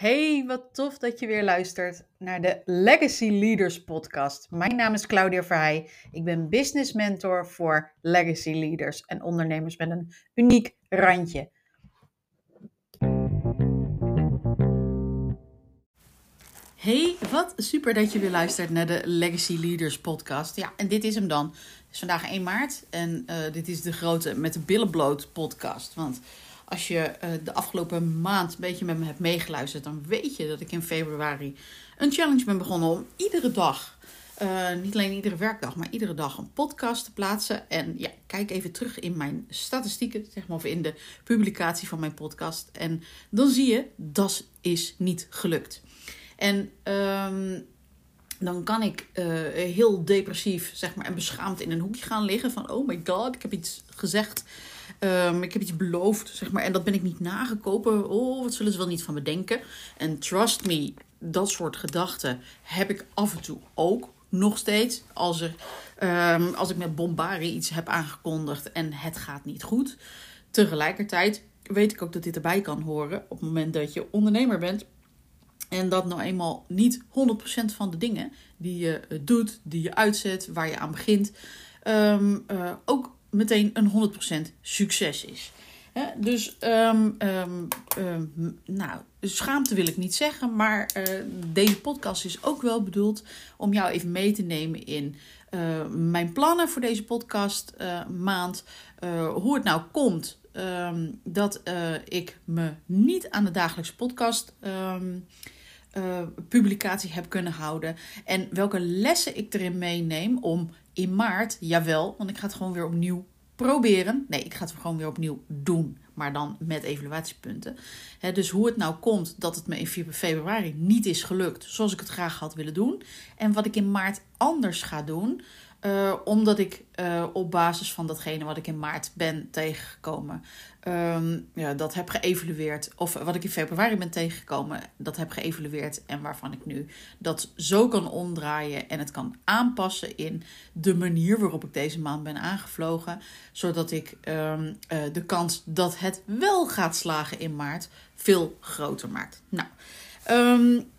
Hey, wat tof dat je weer luistert naar de Legacy Leaders podcast. Mijn naam is Claudia Verheij. Ik ben business mentor voor legacy leaders en ondernemers met een uniek randje. Hey, wat super dat je weer luistert naar de Legacy Leaders podcast. Ja, en dit is hem dan. Het is vandaag 1 maart en uh, dit is de grote met de billen bloot podcast. Want als je uh, de afgelopen maand een beetje met me hebt meegeluisterd, dan weet je dat ik in februari een challenge ben begonnen om iedere dag, uh, niet alleen iedere werkdag, maar iedere dag een podcast te plaatsen. En ja, kijk even terug in mijn statistieken, zeg maar, of in de publicatie van mijn podcast. En dan zie je, dat is niet gelukt. En um, dan kan ik uh, heel depressief zeg maar, en beschaamd in een hoekje gaan liggen. Van oh my god, ik heb iets gezegd. Um, ik heb iets beloofd, zeg maar. En dat ben ik niet nagekomen. Oh, wat zullen ze wel niet van me denken? En trust me, dat soort gedachten heb ik af en toe ook nog steeds. Als, er, um, als ik met bombari iets heb aangekondigd en het gaat niet goed. Tegelijkertijd weet ik ook dat dit erbij kan horen op het moment dat je ondernemer bent en dat nou eenmaal niet 100% van de dingen die je eh, doet, die je uitzet, waar je aan begint, um, uh, ook meteen een 100% succes is. Dus, um, um, nou, schaamte wil ik niet zeggen, maar uh, deze podcast is ook wel bedoeld om jou even mee te nemen in uh, mijn plannen voor deze podcast uh, maand. hoe het nou komt dat ik me niet aan de dagelijkse podcast uh, publicatie heb kunnen houden. En welke lessen ik erin meeneem om in maart, jawel, want ik ga het gewoon weer opnieuw proberen. Nee, ik ga het gewoon weer opnieuw doen, maar dan met evaluatiepunten. Dus hoe het nou komt dat het me in februari niet is gelukt zoals ik het graag had willen doen. En wat ik in maart anders ga doen. Uh, omdat ik uh, op basis van datgene wat ik in maart ben tegengekomen, um, ja, dat heb geëvalueerd. Of wat ik in februari ben tegengekomen, dat heb geëvalueerd. En waarvan ik nu dat zo kan omdraaien en het kan aanpassen in de manier waarop ik deze maand ben aangevlogen. Zodat ik um, uh, de kans dat het wel gaat slagen in maart veel groter maakt. Nou, um,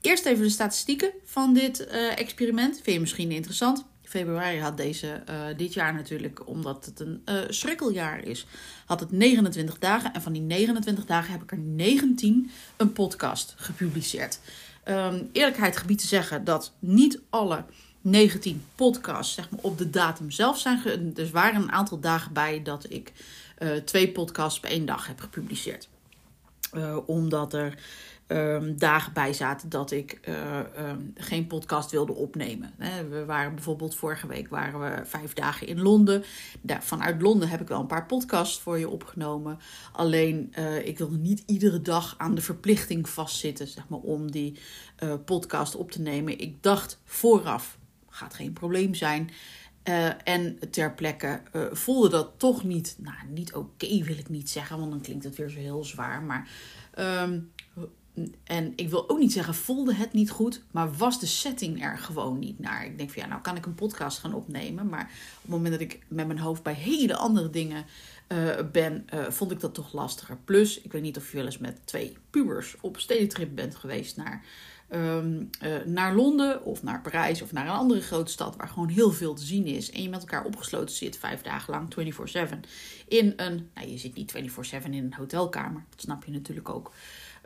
eerst even de statistieken van dit experiment. Vind je misschien interessant? Februari had deze uh, dit jaar natuurlijk, omdat het een uh, schrikkeljaar is, had het 29 dagen. En van die 29 dagen heb ik er 19 een podcast gepubliceerd. Um, eerlijkheid gebied te zeggen dat niet alle 19 podcasts zeg maar, op de datum zelf zijn. Ge dus waren een aantal dagen bij dat ik uh, twee podcasts op één dag heb gepubliceerd. omdat er um, dagen bij zaten dat ik uh, um, geen podcast wilde opnemen. We waren bijvoorbeeld vorige week waren we vijf dagen in Londen. Daar, vanuit Londen heb ik wel een paar podcasts voor je opgenomen. Alleen uh, ik wilde niet iedere dag aan de verplichting vastzitten zeg maar, om die uh, podcast op te nemen. Ik dacht vooraf, gaat geen probleem zijn. En ter plekke voelde dat toch niet, nou niet oké wil ik niet zeggen, want dan klinkt het weer zo heel zwaar. Maar um, en ik wil ook niet zeggen, voelde het niet goed, maar was de setting er gewoon niet naar. Ik denk van ja, nou kan ik een podcast gaan opnemen. Maar op het moment dat ik met mijn hoofd bij hele andere dingen uh, ben, uh, vond ik dat toch lastiger. Plus, ik weet niet of je wel eens met twee pubers op stedentrip bent geweest naar, um, uh, naar Londen of naar Parijs of naar een andere grote stad waar gewoon heel veel te zien is. En je met elkaar opgesloten zit vijf dagen lang, 24-7, in een, nou je zit niet 24-7 in een hotelkamer, dat snap je natuurlijk ook.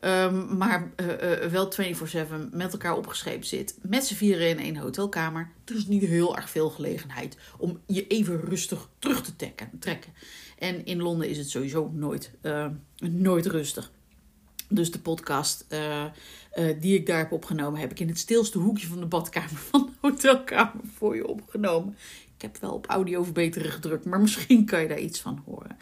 Um, maar uh, uh, wel 24-7 met elkaar opgeschreven zit. Met z'n vieren in één hotelkamer. Er is niet heel erg veel gelegenheid om je even rustig terug te trekken. En in Londen is het sowieso nooit, uh, nooit rustig. Dus de podcast die ik daar heb opgenomen, heb ik in het stilste hoekje van de badkamer van de hotelkamer voor je opgenomen. Ik heb wel op audio verbeteren gedrukt, maar misschien kan je daar iets van horen.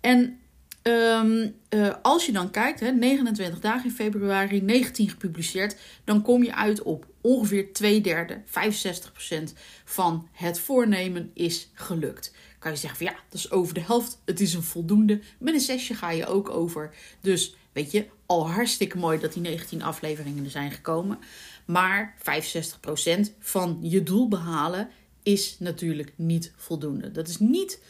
En Um, uh, als je dan kijkt, hè, 29 dagen in februari, 19 gepubliceerd, dan kom je uit op ongeveer 2 derde, 65% van het voornemen is gelukt. Kan je zeggen van ja, dat is over de helft, het is een voldoende. Met een zesje ga je ook over. Dus weet je, al hartstikke mooi dat die 19 afleveringen er zijn gekomen. Maar 65% van je doel behalen is natuurlijk niet voldoende. Dat is niet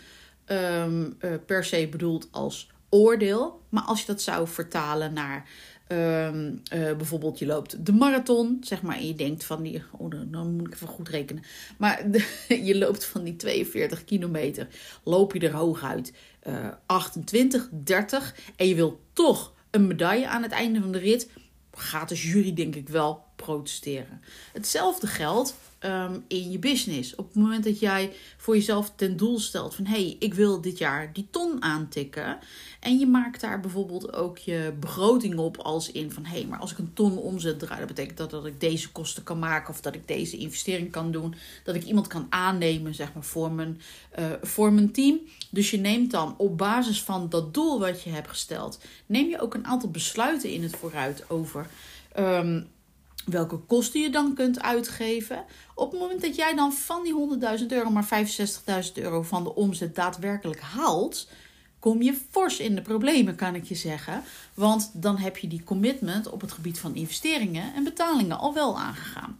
um, uh, per se bedoeld als oordeel. Maar als je dat zou vertalen naar Ehm, eh, bijvoorbeeld, je loopt de marathon, zeg maar, en je denkt van die, oh, dan, moet ik even goed rekenen. Maar je loopt van die 42 kilometer, loop je er hooguit uh, 28, 30 en je wilt toch een medaille aan het einde van de rit, gaat de jury denk ik wel protesteren. Hetzelfde geldt Ehm, in je business. Op het moment dat jij voor jezelf ten doel stelt van hé, hey, ik wil dit jaar die ton aantikken. En je maakt daar bijvoorbeeld ook je begroting op als in van hé, hey, maar als ik een ton omzet draai, dat betekent dat, dat ik deze kosten kan maken of dat ik deze investering kan doen. Dat ik iemand kan aannemen, zeg maar, voor mijn, uh, voor mijn team. Dus je neemt dan op basis van dat doel wat je hebt gesteld, neem je ook een aantal besluiten in het vooruit over. Um, welke kosten je dan kunt uitgeven. Op het moment dat jij dan van die 100.000 euro maar 65.000 euro van de omzet daadwerkelijk haalt, kom je fors in de problemen, kan ik je zeggen. Want dan heb je die commitment op het gebied van investeringen en betalingen al wel aangegaan.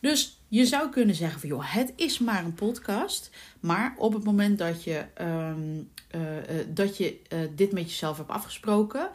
Dus je zou kunnen zeggen van joh, het is maar een podcast. Maar op het moment dat je, ehm, eh, eh, dat je uh, dit met jezelf hebt afgesproken,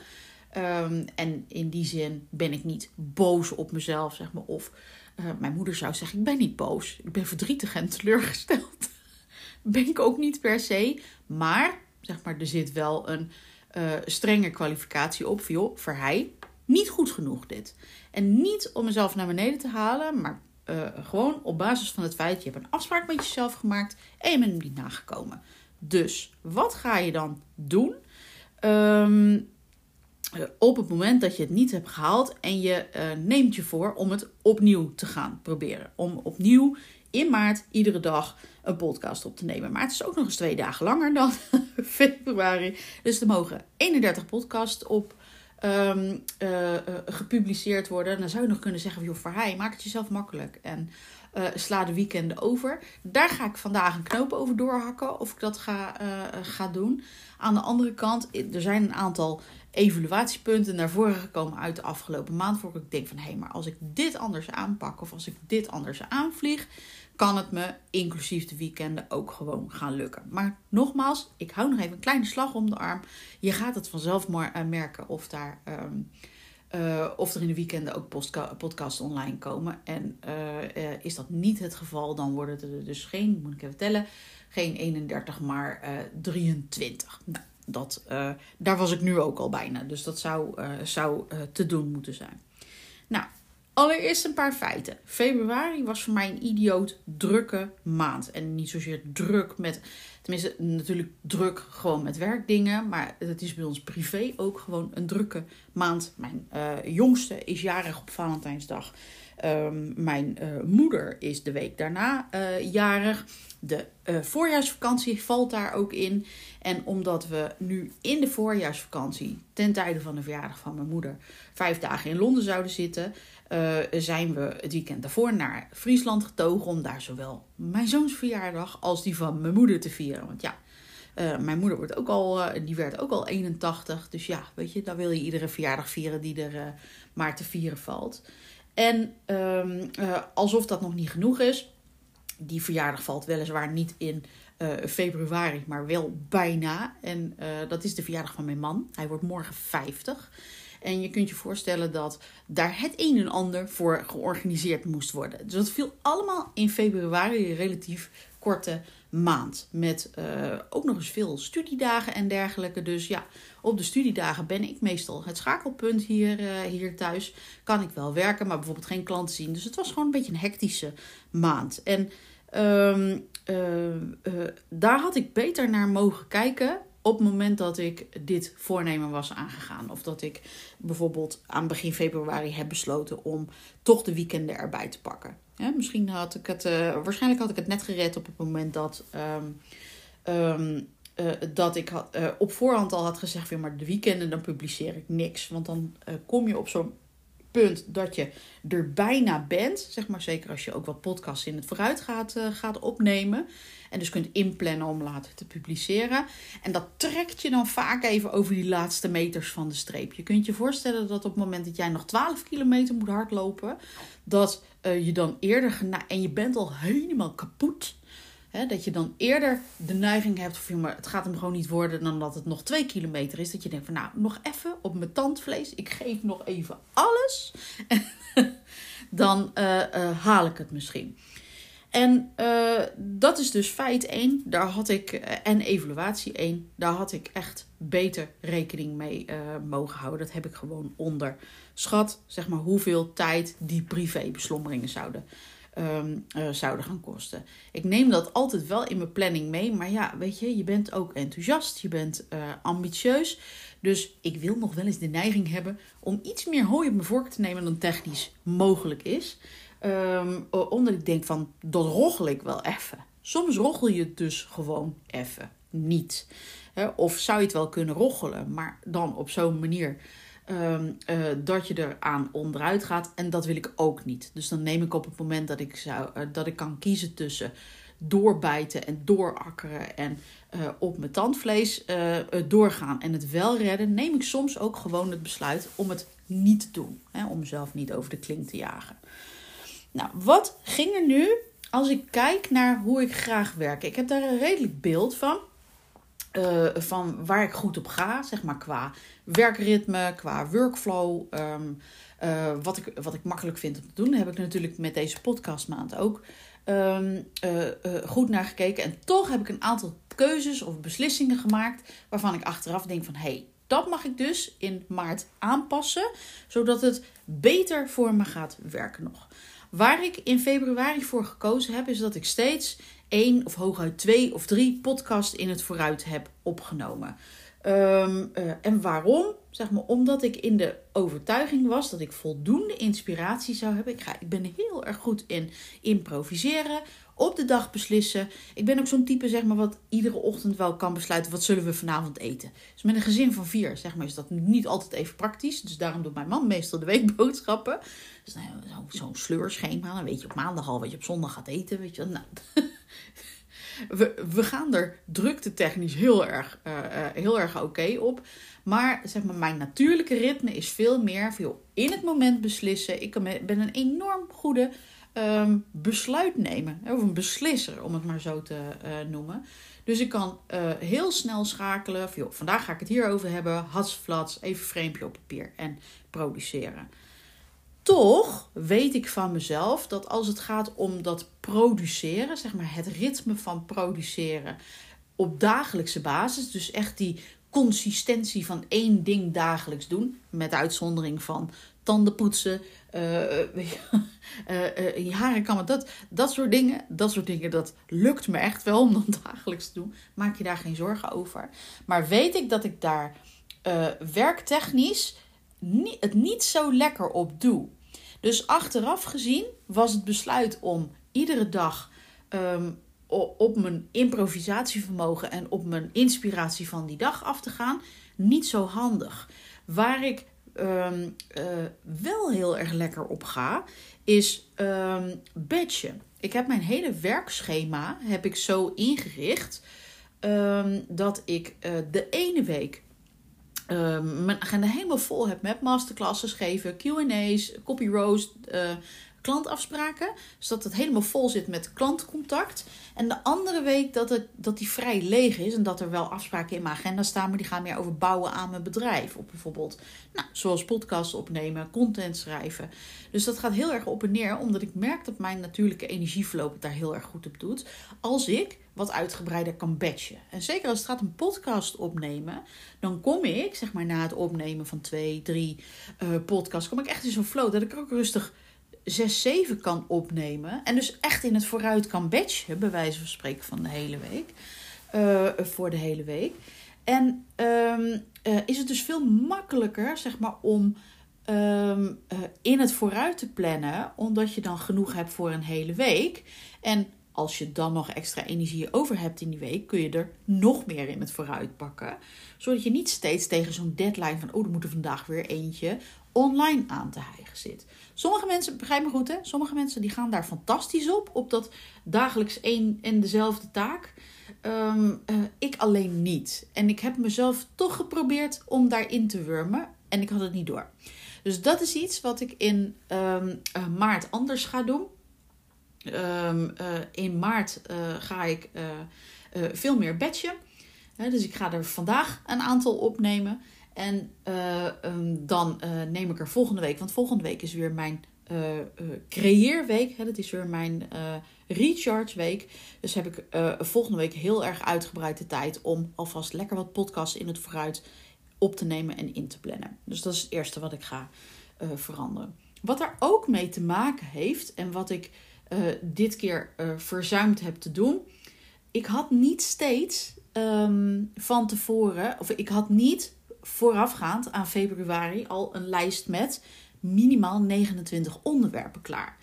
Ehm, en in die zin ben ik niet boos op mezelf, zeg maar. Of uh, mijn moeder zou zeggen: Ik ben niet boos. Ik ben verdrietig en teleurgesteld. ben ik ook niet per se. Maar, zeg maar, er zit wel een uh, strenge kwalificatie op. Joh, voor hij niet goed genoeg dit. En niet om mezelf naar beneden te halen, maar uh, gewoon op basis van het feit: je hebt een afspraak met jezelf gemaakt en je bent hem niet nagekomen. Dus wat ga je dan doen? Um, eh, op het moment dat je het niet hebt gehaald en je uh, neemt je voor om het opnieuw te gaan proberen. Om opnieuw in maart iedere dag een podcast op te nemen. Maar het is ook nog eens twee dagen langer dan februari. Dus er mogen 31 podcasts op um, uh, gepubliceerd worden. Dan zou je nog kunnen zeggen: joh, voor maak het jezelf makkelijk. En sla de weekenden over. Daar ga ik vandaag een knoop over doorhakken of ik dat ga, ga doen. Aan de andere kant, er zijn een aantal evaluatiepunten naar voren gekomen uit de afgelopen maand. Voor ik denk van hé, hey, maar als ik dit anders aanpak of als ik dit anders aanvlieg, kan het me inclusief de weekenden ook gewoon gaan lukken. Maar nogmaals, ik hou nog even een kleine slag om de arm. Je gaat het vanzelf maar eh, merken of daar. Ehm, uh, of er in de weekenden ook podcasts online komen. En uh, is dat niet het geval, dan worden er dus geen, moet ik even tellen, geen 31, maar 23. Nou, dat, uh, daar was ik nu ook al bijna. Dus dat zou, uh, zou uh, te doen moeten zijn. Nou, allereerst een paar feiten. Februari was voor mij een idioot drukke maand. En niet zozeer druk met, tenminste natuurlijk druk gewoon met werkdingen. Maar het is bij ons privé ook gewoon een drukke maand. Mijn jongste is jarig op Valentijnsdag. Um, mijn uh, moeder is de week daarna uh, jarig. De uh, voorjaarsvakantie valt daar ook in. En omdat we nu in de voorjaarsvakantie, ten tijde van de verjaardag van mijn moeder, vijf dagen in Londen zouden zitten, zijn we het weekend daarvoor naar Friesland getogen om daar zowel mijn zoons verjaardag als die van mijn moeder te vieren. Want ja, mijn moeder wordt ook al, die werd ook al 81. Dus ja, weet je, dan wil je iedere verjaardag vieren die er maar te vieren valt. En um, uh, alsof dat nog niet genoeg is, die verjaardag valt weliswaar niet in uh, februari, maar wel bijna. En uh, dat is de verjaardag van mijn man. Hij wordt morgen 50. En je kunt je voorstellen dat daar het een en ander voor georganiseerd moest worden. Dus dat viel allemaal in februari relatief korte maand. Met uh, ook nog eens veel studiedagen en dergelijke. Dus ja, op de studiedagen ben ik meestal het schakelpunt hier, uh, hier thuis. Kan ik wel werken, maar bijvoorbeeld geen klanten zien. Dus het was gewoon een beetje een hectische maand. En um, uh, daar had ik beter naar mogen kijken op het moment dat ik dit voornemen was aangegaan. Of dat ik bijvoorbeeld aan begin februari heb besloten om toch de weekenden erbij te pakken. Misschien had ik het, uh, waarschijnlijk had ik het net gered op het moment dat, um, um, uh, dat ik uh, op voorhand al had gezegd: van, maar de weekenden dan publiceer ik niks. Want dan kom je op zo'n punt dat je er bijna bent. Zeg maar zeker als je ook wat podcasts in het vooruit gaat, gaat opnemen. En dus kunt inplannen om later te publiceren. En dat trekt je dan vaak even over die laatste meters van de streep. Je kunt je voorstellen dat op het moment dat jij nog 12 kilometer moet hardlopen, dat uh, je dan eerder. En je bent al helemaal kapot. Dat je dan eerder de neiging hebt, of maar het gaat hem gewoon niet worden dan dat het nog twee kilometer is. Dat je denkt van nou, nog even op mijn tandvlees. Ik geef nog even alles. dan uh, uh, haal ik het misschien. En uh, dat is dus feit 1. Daar had ik, en evaluatie 1. Daar had ik echt beter rekening mee mogen houden. Dat heb ik gewoon onderschat. Zeg maar hoeveel tijd die privébeslommeringen zouden um, uh, zouden gaan kosten. Ik neem dat altijd wel in mijn planning mee, maar ja, weet je, je bent ook enthousiast, je bent uh, ambitieus. Dus ik wil nog wel eens de neiging hebben om iets meer hooi op mijn vork te nemen dan technisch mogelijk is. Um, omdat ik denk van, dat roggel ik wel even. Soms roggel je het dus gewoon even niet. Of zou je het wel kunnen roggelen, maar dan op zo'n manier um, uh, dat je eraan onderuit gaat. En dat wil ik ook niet. Dus dan neem ik op het moment dat ik, zou, uh, dat ik kan kiezen tussen doorbijten en doorakkeren en uh, op mijn tandvlees doorgaan en het wel redden, neem ik soms ook gewoon het besluit om het niet te doen. Hè, om mezelf niet over de klink te jagen. Nou, wat ging er nu als ik kijk naar hoe ik graag werk? Ik heb daar een redelijk beeld van. Uh, van waar ik goed op ga, zeg maar qua werkritme, qua workflow. Um, uh, wat, ik, wat ik makkelijk vind om te doen. Heb ik natuurlijk met deze podcastmaand ook um, uh, goed naar gekeken. En toch heb ik een aantal keuzes of beslissingen gemaakt waarvan ik achteraf denk van hé, hey, dat mag ik dus in maart aanpassen, zodat het beter voor me gaat werken nog. Waar ik in februari voor gekozen heb, is dat ik steeds één of hooguit twee of drie podcasts in het vooruit heb opgenomen. Um, uh, en waarom? Zeg maar omdat ik in de overtuiging was dat ik voldoende inspiratie zou hebben. Ik, ga, ik ben heel erg goed in improviseren, op de dag beslissen. Ik ben ook zo'n type, zeg maar, wat iedere ochtend wel kan besluiten: wat zullen we vanavond eten? Dus met een gezin van vier, zeg maar, is dat niet altijd even praktisch. Dus daarom doet mijn man meestal de weekboodschappen. Dus nou, zo'n zo sleurschema. Dan weet je op maandag al wat je op zondag gaat eten. Weet je, nou, we, we gaan er drukte technisch heel erg, uh, uh, heel erg oké op. Maar zeg maar, mijn natuurlijke ritme is veel meer veel in het moment beslissen. Ik ben een enorm goede um, besluitnemer. Of een beslisser, om het maar zo te uh, noemen. Dus ik kan heel snel schakelen. Van, vandaag ga ik het hierover hebben. Hatsflats, even framepje op papier en produceren. Toch weet ik van mezelf dat als het gaat om dat produceren, zeg maar het ritme van produceren op dagelijkse basis, dus echt die consistentie van één ding dagelijks doen, met uitzondering van tanden poetsen, uh, je haren kammen, dat, dat soort dingen, dat soort dingen, dat lukt me echt wel om dan dagelijks te doen. Maak je daar geen zorgen over. Maar weet ik dat ik daar werktechnisch het niet zo lekker op doe. Dus achteraf gezien was het besluit om iedere dag um, op mijn improvisatievermogen en op mijn inspiratie van die dag af te gaan niet zo handig. Waar ik um, uh, wel heel erg lekker op ga, is um. Ik heb mijn hele werkschema heb ik zo ingericht dat ik uh, de ene week uh, mijn agenda helemaal vol heb met masterclasses geven, QA's, copy roast, uh, klantafspraken. Dus dat het helemaal vol zit met klantcontact. En de andere week dat, het, dat die vrij leeg is en dat er wel afspraken in mijn agenda staan, maar die gaan meer over bouwen aan mijn bedrijf. Of bijvoorbeeld, nou, zoals podcasts opnemen, content schrijven. Dus dat gaat heel erg op en neer, omdat ik merk dat mijn natuurlijke energieverloop het daar heel erg goed op doet. Als ik wat uitgebreider kan batchen. En zeker als het gaat een podcast opnemen, dan kom ik, zeg maar na het opnemen van twee, drie uh, podcasts, kom ik echt in zo'n flow dat ik ook rustig 6, 7 kan opnemen. En dus echt in het vooruit kan batchen, bij wijze van spreken van de hele week. Uh, voor de hele week. En um, uh, is het dus veel makkelijker, zeg maar, om um, uh, in het vooruit te plannen, omdat je dan genoeg hebt voor een hele week. En als je dan nog extra energie over hebt in die week, kun je er nog meer in het vooruit pakken. Zodat je niet steeds tegen zo'n deadline van, oh, er moet er vandaag weer eentje online aan te hijgen zit. Sommige mensen, begrijp me goed hè, sommige mensen die gaan daar fantastisch op, op dat dagelijks één en dezelfde taak. Um, uh, ik alleen niet. En ik heb mezelf toch geprobeerd om daarin te wurmen en ik had het niet door. Dus dat is iets wat ik in um, uh, maart anders ga doen. Ehm, in maart ga ik veel meer batchen. dus ik ga er vandaag een aantal opnemen. En ehm, dan neem ik er volgende week, want volgende week is weer mijn creëerweek. Hè, dat is weer mijn recharge week. Dus heb ik volgende week heel erg uitgebreid de tijd om alvast lekker wat podcasts in het vooruit op te nemen en in te plannen. Dus dat is het eerste wat ik ga veranderen. Wat daar ook mee te maken heeft en wat ik uh, dit keer uh, verzuimd heb te doen. Ik had niet steeds um, van tevoren, of ik had niet voorafgaand aan februari al een lijst met minimaal 29 onderwerpen klaar.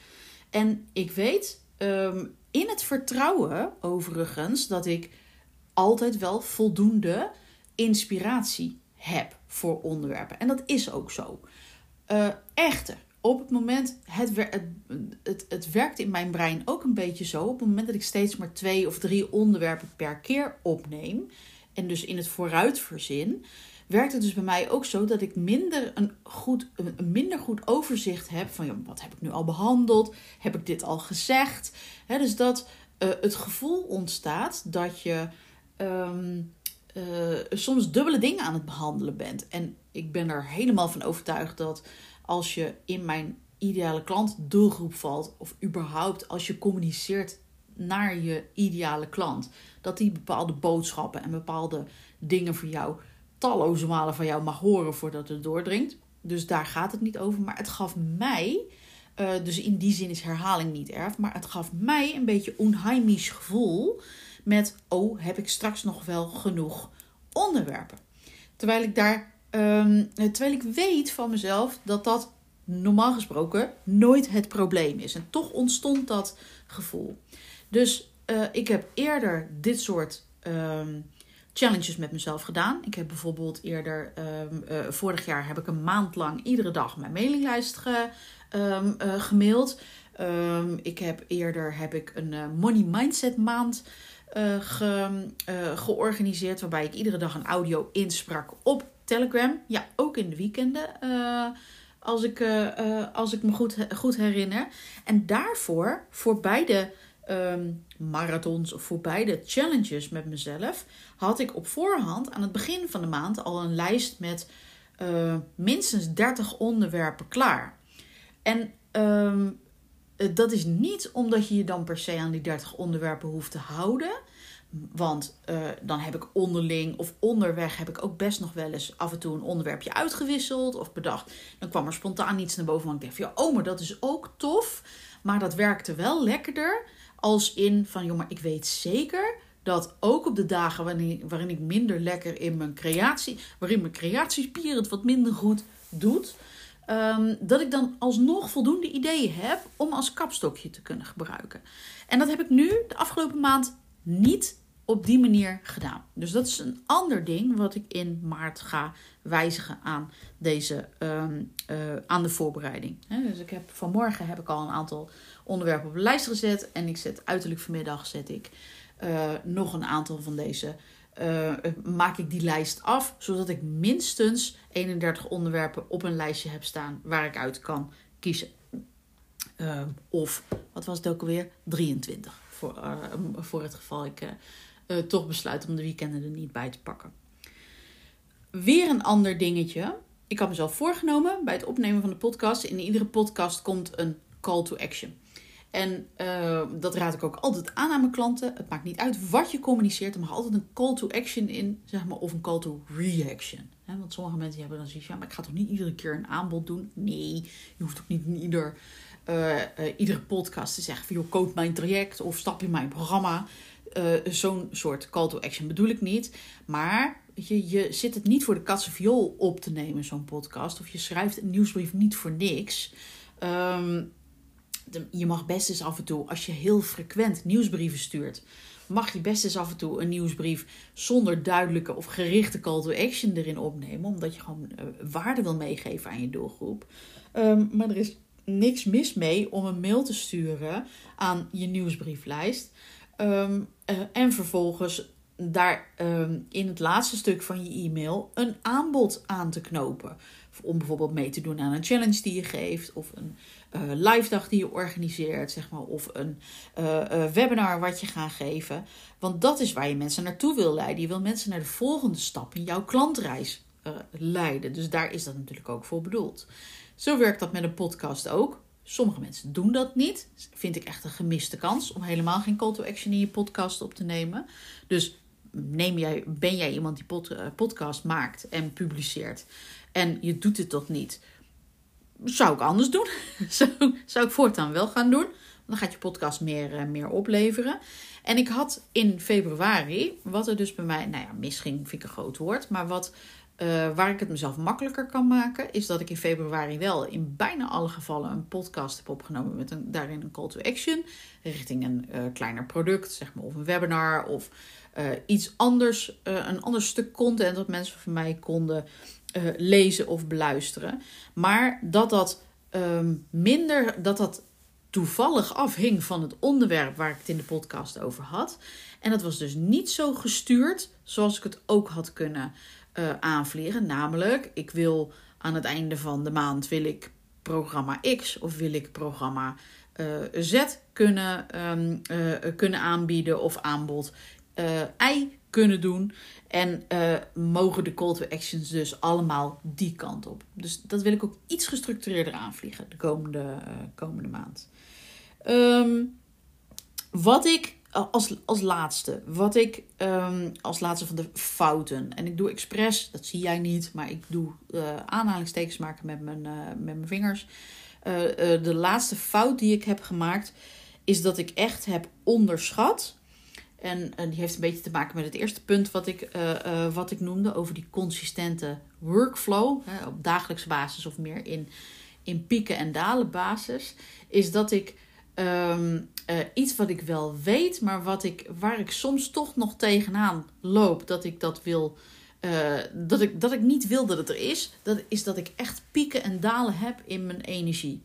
En ik weet um, in het vertrouwen overigens dat ik altijd wel voldoende inspiratie heb voor onderwerpen. En dat is ook zo. Uh, echter, op het moment, het, het, het, het werkt in mijn brein ook een beetje zo. Op het moment dat ik steeds maar twee of drie onderwerpen per keer opneem. En dus in het vooruit verzin. Werkt het dus bij mij ook zo dat ik minder een, goed, een minder goed overzicht heb van ja, wat heb ik nu al behandeld? Heb ik dit al gezegd? dus dat uh, het gevoel ontstaat dat je um, uh, soms dubbele dingen aan het behandelen bent. En ik ben er helemaal van overtuigd dat als je in mijn ideale klant doelgroep valt, of überhaupt als je communiceert naar je ideale klant, dat die bepaalde boodschappen en bepaalde dingen voor jou talloze malen van jou mag horen voordat het doordringt. Dus daar gaat het niet over. Maar het gaf mij, uh, dus in die zin is herhaling niet erg, maar het gaf mij een beetje onheimisch gevoel met, oh, heb ik straks nog wel genoeg onderwerpen? Terwijl ik daar, um, terwijl ik weet van mezelf dat dat normaal gesproken nooit het probleem is. En toch ontstond dat gevoel. Dus uh, ik heb eerder dit soort um, challenges met mezelf gedaan. Ik heb bijvoorbeeld eerder, um, uh, vorig jaar heb ik een maand lang iedere dag mijn mailinglijst ge, uh, gemaild. ik heb eerder heb ik een money mindset maand ge, georganiseerd. Waarbij ik iedere dag een audio insprak op Telegram. Ja, ook in de weekenden. Uh, als, ik, als ik me goed, goed herinner. En daarvoor, voor beide um, marathons of voor beide challenges met mezelf, had ik op voorhand aan het begin van de maand al een lijst met minstens 30 onderwerpen klaar. En um, eh, dat is niet omdat je je dan per se aan die 30 onderwerpen hoeft te houden. Want uh, dan heb ik onderling of onderweg heb ik ook best nog wel eens af en toe een onderwerpje uitgewisseld of bedacht. Dan kwam er spontaan iets naar boven. Want ik dacht van ja, oh, maar dat is ook tof. Maar dat werkte wel lekkerder als in van joh, maar ik weet zeker dat ook op de dagen waarin, waarin ik minder lekker in mijn creatie, waarin mijn creatiespier het wat minder goed doet, Um, dat ik dan alsnog voldoende ideeën heb om als kapstokje te kunnen gebruiken. En dat heb ik nu de afgelopen maand niet op die manier gedaan. Dus dat is een ander ding wat ik in maart ga wijzigen aan deze um, uh, aan de voorbereiding. dus ik heb vanmorgen heb ik al een aantal onderwerpen op de lijst gezet en ik zet uiterlijk vanmiddag zet ik uh, nog een aantal van deze uh, maak ik die lijst af, zodat ik minstens 31 onderwerpen op een lijstje heb staan waar ik uit kan kiezen. Of, wat was het ook alweer? 23. Voor, voor het geval ik toch besluit om de weekenden er niet bij te pakken. Weer een ander dingetje. Ik had mezelf voorgenomen bij het opnemen van de podcast. In iedere podcast komt een call to action. En uh, dat raad ik ook altijd aan aan mijn klanten. Het maakt niet uit wat je communiceert. Er mag altijd een call to action in, zeg maar, of een call to reaction. Want sommige mensen hebben dan zoiets ja, maar ik ga toch niet iedere keer een aanbod doen? Nee, je hoeft ook niet in ieder, uh, iedere podcast te zeggen van, joh, code mijn traject of stap in mijn programma. Zo'n soort call to action bedoel ik niet. Maar je, je zit het niet voor de katse viool op te nemen, zo'n podcast. Of je schrijft een nieuwsbrief niet voor niks. Um, je mag best eens af en toe, als je heel frequent nieuwsbrieven stuurt, mag je best eens af en toe een nieuwsbrief zonder duidelijke of gerichte call to action erin opnemen, omdat je gewoon uh, waarde wil meegeven aan je doelgroep. Um, maar er is niks mis mee om een mail te sturen aan je nieuwsbrieflijst. Um, uh, en vervolgens daar um, in het laatste stuk van je e-mail een aanbod aan te knopen. om bijvoorbeeld mee te doen aan een challenge die je geeft, of een uh, live dag die je organiseert, zeg maar, of een webinar wat je gaat geven. Want dat is waar je mensen naartoe wil leiden. Je wil mensen naar de volgende stap in jouw klantreis leiden. Dus daar is dat natuurlijk ook voor bedoeld. Zo werkt dat met een podcast ook. Sommige mensen doen dat niet. Vind ik echt een gemiste kans om helemaal geen call to action in je podcast op te nemen. Dus neem jij, ben jij iemand die uh, podcast maakt en publiceert en je doet het toch niet? Zou ik anders doen? zou, zou ik voortaan wel gaan doen. Dan gaat je podcast meer, uh, meer opleveren. En ik had in februari, wat er dus bij mij, nou ja, misging vind ik een groot woord, maar wat uh, waar ik het mezelf makkelijker kan maken, is dat ik in februari wel in bijna alle gevallen een podcast heb opgenomen met een, daarin een call to action richting een uh, kleiner product, zeg maar, of een webinar of uh, iets anders, een ander stuk content dat mensen van mij konden lezen of beluisteren. Maar dat dat um, minder, dat dat toevallig afhing van het onderwerp waar ik het in de podcast over had. En dat was dus niet zo gestuurd zoals ik het ook had kunnen uh, aanvliegen. Namelijk, ik wil aan het einde van de maand wil ik programma X of wil ik programma uh, Z kunnen, um, uh, kunnen aanbieden of aanbod Y kunnen doen. En mogen de call to actions dus allemaal die kant op. Dus dat wil ik ook iets gestructureerder aanvliegen de komende, komende maand. Um, wat ik als, als laatste, wat ik um, als laatste van de fouten. En ik doe expres, dat zie jij niet, maar ik doe uh, aanhalingstekens maken met mijn, uh, met mijn vingers. Uh, de laatste fout die ik heb gemaakt, is dat ik echt heb onderschat. En, en die heeft een beetje te maken met het eerste punt wat ik, wat ik noemde over die consistente workflow. Hè, op dagelijkse basis of meer in, in pieken en dalen basis. Is dat ik um, uh, iets wat ik wel weet, maar wat ik, waar ik soms toch nog tegenaan loop. Dat ik dat wil. Uh, dat, ik, dat ik niet wil dat het er is. Dat is dat ik echt pieken en dalen heb in mijn energie.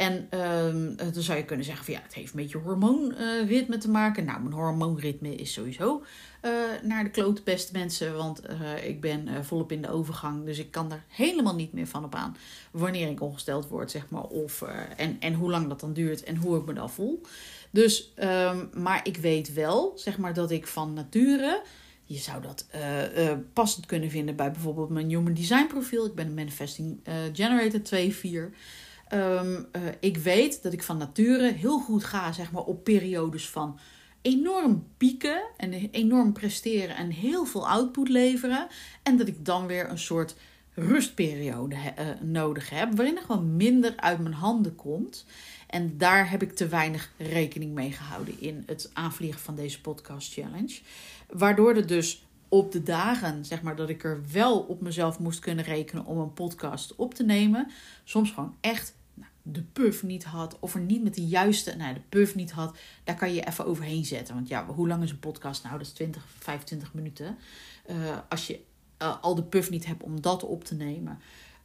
En uh, dan zou je kunnen zeggen van ja, het heeft een beetje hormoonritme te maken. Nou, mijn hormoonritme is sowieso uh, naar de klote beste mensen. Want uh, ik ben uh, volop in de overgang. Dus ik kan daar helemaal niet meer van op aan. Wanneer ik ongesteld word, zeg maar. Of, en, en hoe lang dat dan duurt en hoe ik me dan voel. Dus, um, maar ik weet wel, zeg maar, dat ik van nature. Je zou dat passend kunnen vinden bij bijvoorbeeld mijn Human Design profiel. Ik ben een Manifesting Generator 2-4. Um, uh, ik weet dat ik van nature heel goed ga zeg maar, op periodes van enorm pieken en enorm presteren en heel veel output leveren. En dat ik dan weer een soort rustperiode uh, nodig heb, waarin er gewoon minder uit mijn handen komt. En daar heb ik te weinig rekening mee gehouden in het aanvliegen van deze podcast challenge. Waardoor er dus op de dagen, zeg maar, dat ik er wel op mezelf moest kunnen rekenen om een podcast op te nemen, soms gewoon echt de puff niet had, of er niet met de juiste, nou de puff niet had, daar kan je even overheen zetten. Want ja, hoe lang is een podcast nou? Dat is 20, 25 minuten. Uh, als je uh, al de puff niet hebt om dat op te nemen,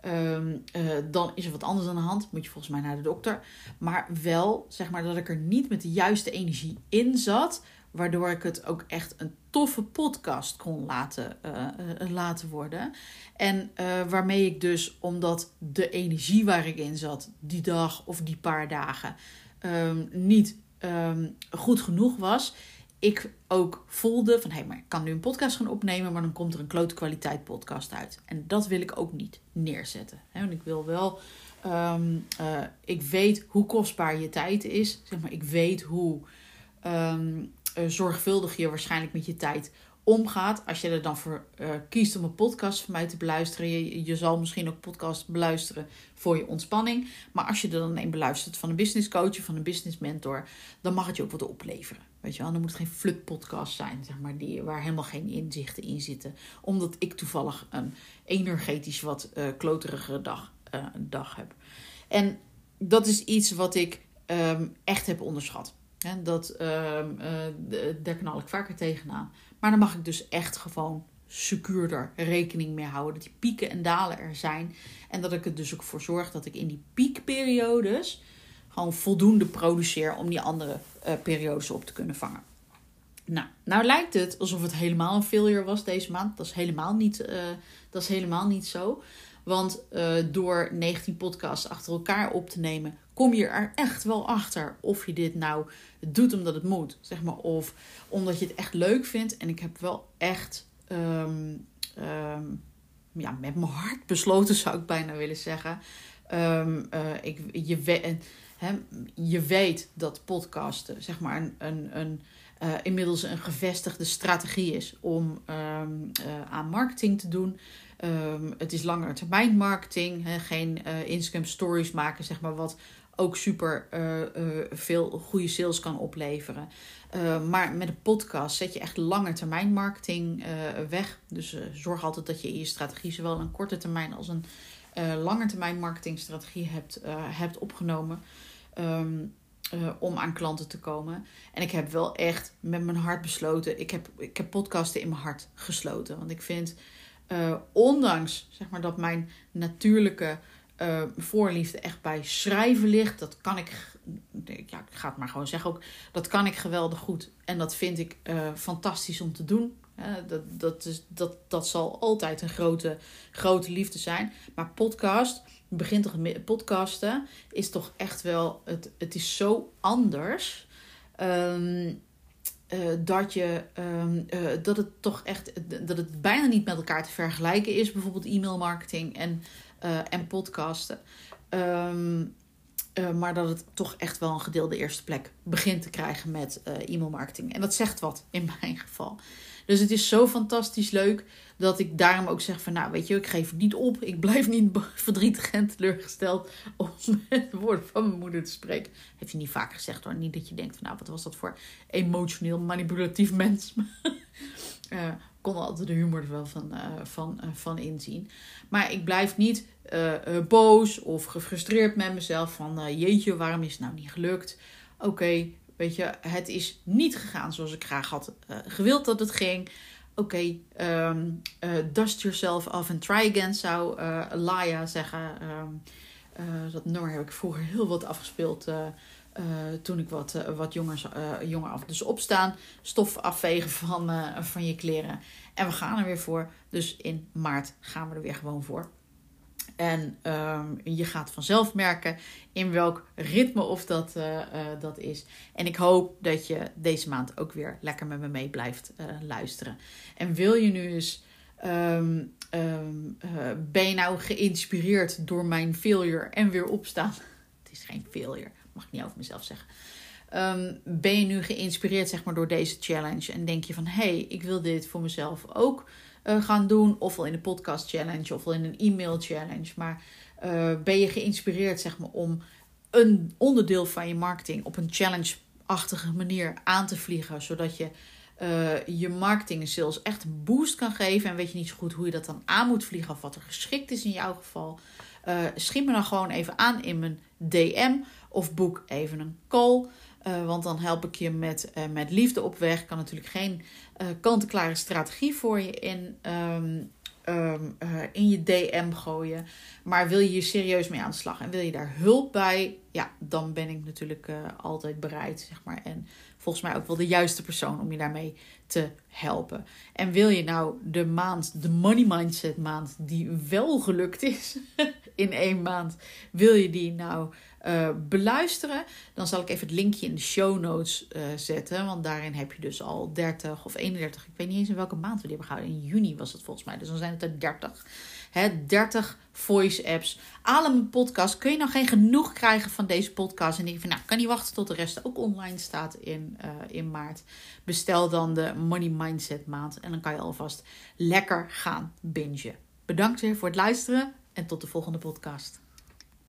um, uh, dan is er wat anders aan de hand. Moet je volgens mij naar de dokter. Maar wel, zeg maar, dat ik er niet met de juiste energie in zat. Waardoor ik het ook echt een toffe podcast kon laten, uh, uh, laten worden. En uh, waarmee ik dus, omdat de energie waar ik in zat, die dag of die paar dagen, um, niet um, goed genoeg was. Ik ook voelde van hé, hey, maar ik kan nu een podcast gaan opnemen, maar dan komt er een klote kwaliteit podcast uit. En dat wil ik ook niet neerzetten. Hè? Want ik wil wel. Um, ik weet hoe kostbaar je tijd is. Zeg maar, ik weet hoe zorgvuldig je waarschijnlijk met je tijd omgaat. Als je er dan voor uh, kiest om een podcast van mij te beluisteren. Je, zal misschien ook podcast beluisteren voor je ontspanning. Maar als je er dan een beluistert van een business coach of van een business mentor. Dan mag het je ook wat opleveren. Weet je wel, dan moet het geen flut podcast zijn, zeg maar, die, waar helemaal geen inzichten in zitten. Omdat ik toevallig een energetisch wat uh, kloterige dag, uh, dag heb. En dat is iets wat ik um, echt heb onderschat. En dat, uh, uh, daar knal ik vaker tegenaan. Maar dan mag ik dus echt gewoon secuurder rekening mee houden. Dat die pieken en dalen er zijn. En dat ik er dus ook voor zorg dat ik in die piekperiodes gewoon voldoende produceer om die andere uh, periodes op te kunnen vangen. Nou, nou lijkt het alsof het helemaal een failure was deze maand. Dat is helemaal niet, uh, dat is helemaal niet zo. Want door 19 podcasts achter elkaar op te nemen, kom je er echt wel achter of je dit nou doet omdat het moet, zeg maar, of omdat je het echt leuk vindt. En ik heb wel echt ehm, ehm, ja, met mijn hart besloten, zou ik bijna willen zeggen. Um, ik, je, je weet dat podcasten, zeg maar, een, een, een uh, inmiddels een gevestigde strategie is om aan marketing te doen. Um, het is termijn marketing, geen uh, Instagram stories maken, zeg maar, wat ook super uh, uh, veel goede sales kan opleveren. Uh, maar met een podcast zet je echt termijn marketing weg. Dus zorg altijd dat je in je strategie zowel een korte termijn als een termijn marketingstrategie hebt, hebt opgenomen. Um, om aan klanten te komen. En ik heb wel echt met mijn hart besloten. Ik heb, ik heb podcasten in mijn hart gesloten. Want ik vind, ondanks zeg maar, dat mijn natuurlijke uh, voorliefde echt bij schrijven ligt. Dat kan ik, ja, ik ga het maar gewoon zeggen ook, dat kan ik geweldig goed. En dat vind ik uh, fantastisch om te doen. Dat, dat, is, dat, dat zal altijd een grote, grote liefde zijn. Maar podcast, begint toch podcasten, is toch echt wel, het, het is zo anders. Um, uh, dat, je, um, uh, dat het toch echt dat het bijna niet met elkaar te vergelijken is. Bijvoorbeeld e-mail marketing en uh, en podcasten. Um, uh, maar dat het toch echt wel een gedeelde eerste plek begint te krijgen met uh, e-mailmarketing. En dat zegt wat in mijn geval. Dus het is zo fantastisch leuk dat ik daarom ook zeg van nou weet je, ik geef het niet op. Ik blijf niet verdrietig en teleurgesteld om met de woorden van mijn moeder te spreken. Heeft hij niet vaak gezegd hoor. Niet dat je denkt van nou wat was dat voor emotioneel manipulatief mens. uh, kon altijd de humor er wel van, uh, van, uh, van inzien. Maar ik blijf niet uh, boos of gefrustreerd met mezelf van jeetje, waarom is het nou niet gelukt? Oké, weet je, het is niet gegaan zoals ik graag had gewild dat het ging. Oké, um, dust yourself off and try again, zou Laia zeggen. Um, dat nummer heb ik vroeger heel wat afgespeeld uh, toen ik wat, uh, wat uh, jonger af. Dus opstaan, stof afvegen van, van je kleren. En we gaan er weer voor. Dus in maart gaan we er weer gewoon voor. En um, je gaat vanzelf merken in welk ritme of dat, dat is. En ik hoop dat je deze maand ook weer lekker met me mee blijft luisteren. En wil je nu eens. Um, um, ben je nou geïnspireerd door mijn failure en weer opstaan? Het is geen failure mag ik niet over mezelf zeggen. Um, ben je nu geïnspireerd zeg maar, door deze challenge en denk je van hé, hey, ik wil dit voor mezelf ook uh, gaan doen, ofwel in een podcast challenge ofwel in een e-mail challenge. Maar uh, ben je geïnspireerd zeg maar, om een onderdeel van je marketing op een challenge-achtige manier aan te vliegen, zodat je uh, je marketing en sales echt een boost kan geven en weet je niet zo goed hoe je dat dan aan moet vliegen of wat er geschikt is in jouw geval. Uh, schiet me dan gewoon even aan in mijn DM of boek even een call. Uh, want dan help ik je met, uh, met liefde op weg. Kan natuurlijk geen uh, kant-en-klare strategie voor je in, um, um, in je DM gooien. Maar wil je hier serieus mee aan de slag en wil je daar hulp bij? Ja, dan ben ik natuurlijk altijd bereid. Zeg maar. En volgens mij ook wel de juiste persoon om je daarmee te helpen. En wil je nou de maand, de money mindset maand, die wel gelukt is in één maand, wil je die nou uh, beluisteren, dan zal ik even het linkje in de show notes uh, zetten. Want daarin heb je dus al 30 of 31, ik weet niet eens in welke maand we die hebben gehouden. In juni was het volgens mij, dus dan zijn het er 30. Hè, 30 voice apps. Alle mijn podcast. Kun je nog geen genoeg krijgen van deze podcast? En denk van, nou, kan niet wachten tot de rest ook online staat in, uh, in maart. Bestel dan de Money Mindset maand. En dan kan je alvast lekker gaan bingen. Bedankt weer voor het luisteren en tot de volgende podcast.